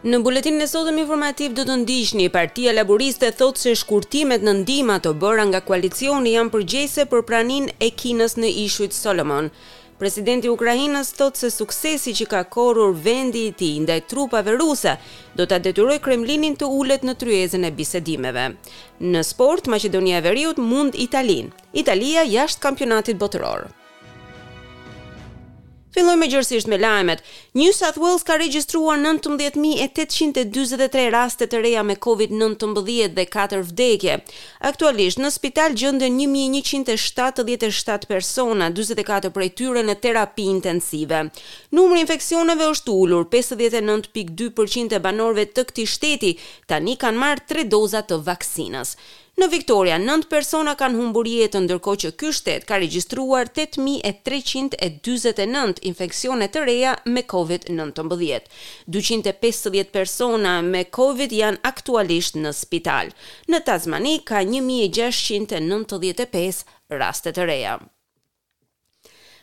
Në buletinin e sotëm informativ do të ndiqni Partia Laburiste thotë se shkurtimet në ndihma të bëra nga koalicioni janë përgjegjëse për praninë e Kinës në Ishujt Solomon. Presidenti i Ukrainës thotë se suksesi që ka korrur vendi i tij ndaj trupave ruse do ta detyrojë Kremlinin të ulet në tryezën e bisedimeve. Në sport, Maqedonia e Veriut mund Italinë. Italia jashtë kampionatit botëror. Fillojmë gjerësisht me lajmet. New South Wales ka regjistruar nëntëmbëdhjetë mijë e tetëqind e dyzet e tre raste të reja me Covid nëntëmbëdhjetë dhe katër vdekje. Aktualisht, në spital gjenden një mijë e njëqind e shtatëdhjetë e shtatë persona, dyzet e katër prej tyre në terapi intensive. Numri i infeksioneve është ulur, pesëdhjetë e nëntë pikë dy përqind e banorëve të këtij shteti tani kanë marrë tre doza të vaksinës. Në Victoria, nëntë persona kanë humbur jetën, ndërkohë që ky shtet ka regjistruar tetë mijë e treqind e dyzet e nëntë infeksione të reja me Covid nëntëmbëdhjetë. Dyqind e pesëdhjetë persona me Covid janë aktualisht në spital. Në Tasmani ka një mijë e gjashtëqind e nëntëdhjetë e pesë raste të reja.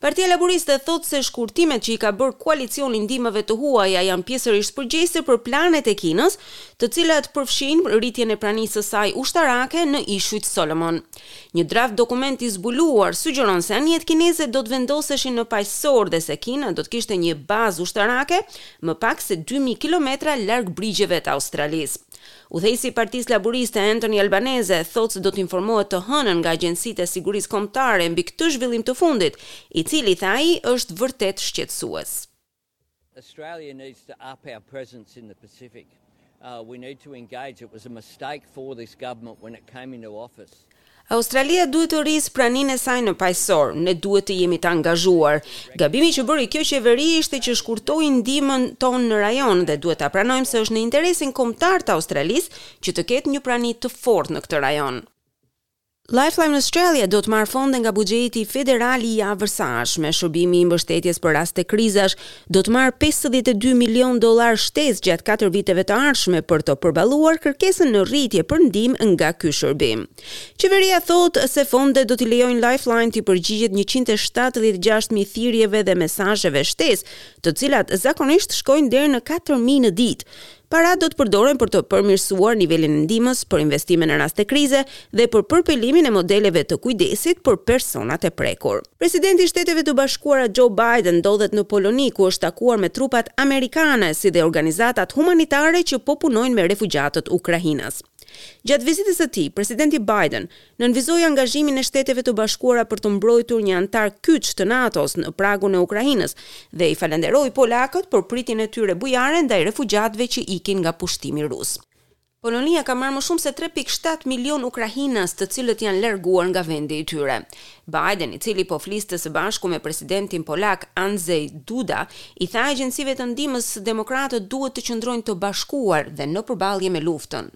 Partia Laburiste thotë se shkurtimet që i ka bërë koalicioni ndihmave të huaja janë pjesërisht përgjegjëse për planet e Kinës, të cilat përfshijnë rritjen e pranisë së saj ushtarake në Ishujt Solomon. Një draft dokument i zbuluar sugjeron se anijet kineze do të vendoseshin në Paqësor dhe se Kina do të kishte një bazë ushtarake më pak se dy mijë kilometra larg brigjeve të Australisë. Udhëheqësi i Partisë Laburiste, Anthony Albanese, thotë se do të informohet të hënën nga agjencitë e sigurisë kombëtare mbi këtë zhvillim të fundit, i cili, tha ai, është vërtet shqetësues. Australia duhet të rrisë praninë e saj në Paqësor, ne duhet të jemi të angazhuar. Gabimi që bëri kjo qeveri ishte që shkurtoi ndihmën tonë në rajon dhe duhet ta pranojmë se është në interesin kombëtar të Australisë që të ketë një prani të fortë në këtë rajon. Lifeline Australia do të marrë fonde nga buxheti federal i javës së ardhshme, shërbimi i mbështetjes për raste krizash, do të marrë pesëdhjetë e dy milionë dollarë shtesë gjatë katër viteve të ardhshme për të përballuar kërkesën në rritje për ndihmë nga ky shërbim. Qeveria thotë se fondet do t'i lejojnë Lifeline t'i përgjigjet njëqind e shtatëdhjetë e gjashtë mijë thirrjeve dhe mesazheve shtesë, të cilat zakonisht shkojnë deri në katër mijë në ditë. Paratë do të përdoren për të përmirësuar nivelin e ndihmës për investime në raste krize dhe për përpilimin e modeleve të kujdesit për personat e prekur. Presidenti i Shteteve të Bashkuara Joe Biden ndodhet në Poloni ku është takuar me trupat amerikane si dhe organizatat humanitare që po punojnë me refugjatët ukrainas. Gjatë vizitës së tij, Presidenti Biden nënvizoi angazhimin e Shteteve të Bashkuara për të mbrojtur një anëtar kyç të NATO-s në pragun e Ukrainës dhe i falënderoi polakët për pritjen e tyre bujare ndaj refugjatëve që ikin nga pushtimi rus. Polonia ka marrë më shumë se tre pikë shtatë milionë ukrainas të cilët janë larguar nga vendi i tyre. Biden, i cili po fliste së bashku me presidentin polak Andrzej Duda, i tha agjencive të ndihmës se demokratët duhet të qëndrojnë të bashkuar dhe në përballje me luftën.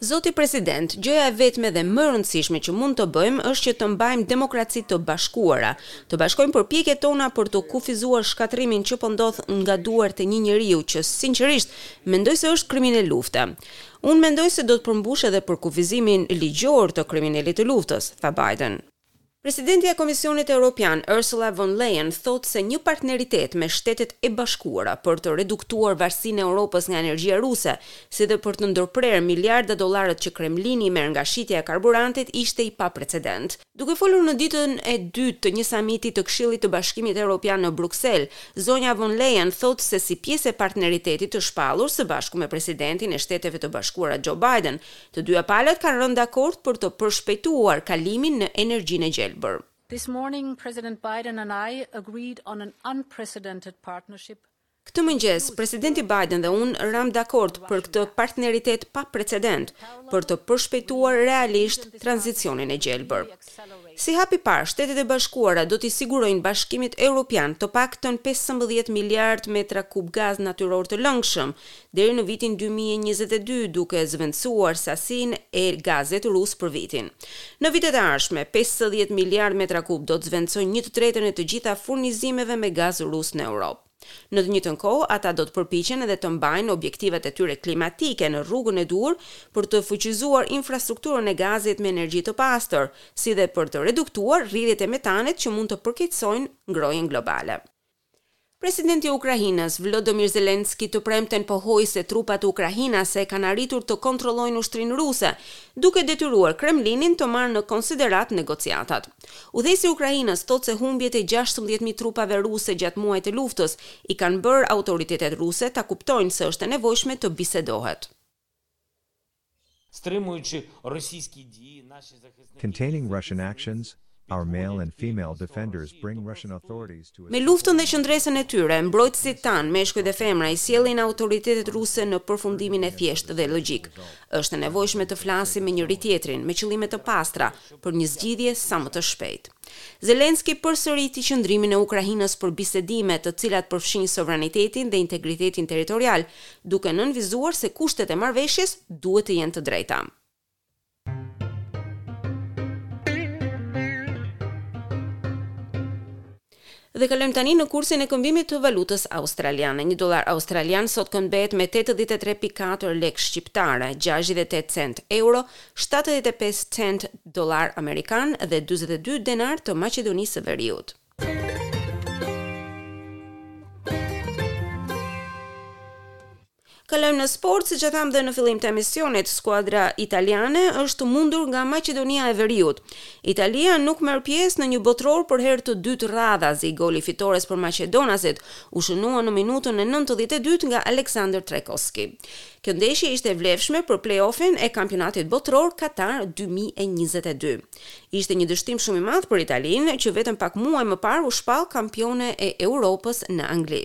Zoti President, gjëja e vetme dhe më e rëndësishme që mund të bëjmë është që të mbajmë demokracitë të bashkuara, të bashkojmë përpjekjet tona për të kufizuar shkatërrimin që po ndodh nga duart e një njeriu që, sinqerisht, mendoj se është kriminel lufte. Unë mendoj se do të përmbushë edhe përkufizimin ligjor të kriminelit të luftës, tha Biden. Presidentja e Komisionit Europian, Ursula von Leyen, thotë se një partneritet me Shtetet e Bashkuara për të reduktuar varësinë e Europës nga energjia ruse, si dhe për të ndërprerë miliarda dollarët që Kremlini merr nga shitja e karburantit ishte i paprecedent. Duke folur në ditën e dytë të një samiti të Këshillit të Bashkimit Europian në Bruksel, zonja von Leyen thotë se si pjesë e partneritetit të shpallur së bashku me Presidentin e Shteteve të Bashkuara Joe Biden, Të dyja palët kanë rënë dakord për të përshpejtuar kalimin në energjinë e gjelbër. This morning President Biden and I agreed on an unprecedented partnership. Këtë mëngjes, Presidenti Biden dhe unë ramë dakord për këtë partneritet pa precedent për të përshpejtuar realisht tranzicionin e gjelbër. Si hap i parë, Shtetet e Bashkuara do t'i sigurojnë Bashkimit Europian të paktën pesëmbëdhjetë miliardë metra kub gaz natyror të lëngshëm deri në vitin dy mijë e njëzet e dy, duke zvendësuar sasinë e gazit rus për vitin. Në vitet e ardhshme, pesëdhjetë miliardë metra kub do të zvendësojnë një të tretën e të gjitha furnizimeve me gaz rus në Europë. Në të njëjtën kohë, ata do të përpiqen edhe të mbajnë objektivat e tyre klimatike në rrugën e duhur për të fuqizuar infrastrukturën e gazit me energji të pastër, si dhe për të reduktuar rrjedhjet e metanit që mund të përkeqësojnë ngrohjen globale. Presidenti i Ukrainës, Vlodimir Zelensky të premten pohoi se trupat ukrainase kanë arritur të kontrollojnë ushtrinë ruse, duke detyruar Kremlinin të marrë në konsideratë negociatat. Udhëheqësi i Ukrainës thotë se humbjet e gjashtëmbëdhjetë mijë trupave ruse gjatë muajit të luftës i kanë bërë autoritetet ruse ta kuptojnë se është e nevojshme të bisedohet. Containing Russian actions, Our male and female defenders bring Russian authorities to a Me luftën dhe qëndresën e tyre, mbrojtësit tanë, meshkuj dhe femra, i sjellin autoritetet ruse në përfundimin e thjeshtë dhe logjik. Është e nevojshme të flasim me njëri-tjetrin, me qëllime të pastra, për një zgjidhje sa më të shpejtë. Zelensky përsëriti qëndrimin e Ukrainës për bisedime, të cilat përfshijnë sovranitetin dhe integritetin territorial, duke nënvizuar se kushtet e marrëveshjes duhet të jenë të drejta. Dhe kalojmë tani në kursin e këmbimit të valutës australiane. Një dollar australian sot këmbehet me tetëdhjetë e tre pikë katër lekë shqiptare, gjashtëdhjetë e tetë centë euro, shtatëdhjetë e pesë centë dollar amerikan dhe dyzet e dy denarë të Maqedonisë së Veriut. Kalojmë në sport, siç e thamë dhe në fillim të emisionit, skuadra italiane është mundur nga Maqedonia e Veriut. Italia nuk merr pjesë në një botëror për herë të dytë radhazi. Goli i fitores për maqedonasit u shënua në minutën e 92 nga Aleksandër Trajkovski. Kjo ndeshje ishte e vlefshme për play-offin e Kampionatit Botëror Katar 2022. Ishte një dështim shumë i madh për Italinë, që vetëm pak muaj më parë u shpall kampione e Europës në Angli.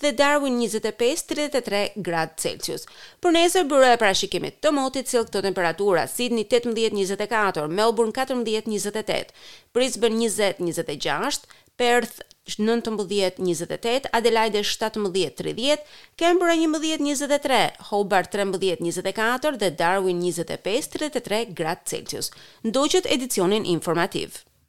dhe Darwin njëzet e pesë, tridhjetë e tre gradë Celsius. Për nesër, Byroja e Parashikimit të Motit sjell këto temperatura, Sidni tetëmbëdhjetë, njëzet e katër, Melburn katërmbëdhjetë, njëzet e tetë, Brisben njëzet, njëzet e gjashtë, Perth nëntëmbëdhjetë, njëzet e tetë, Adelajde shtatëmbëdhjetë, tridhjetë, Kanberra njëmbëdhjetë, njëzet e tre, Hobart trembëdhjetë, njëzet e katër dhe Darwin njëzet e pesë, tridhjetë e tre gradë Celsius. Ndoqët edicionin informativ.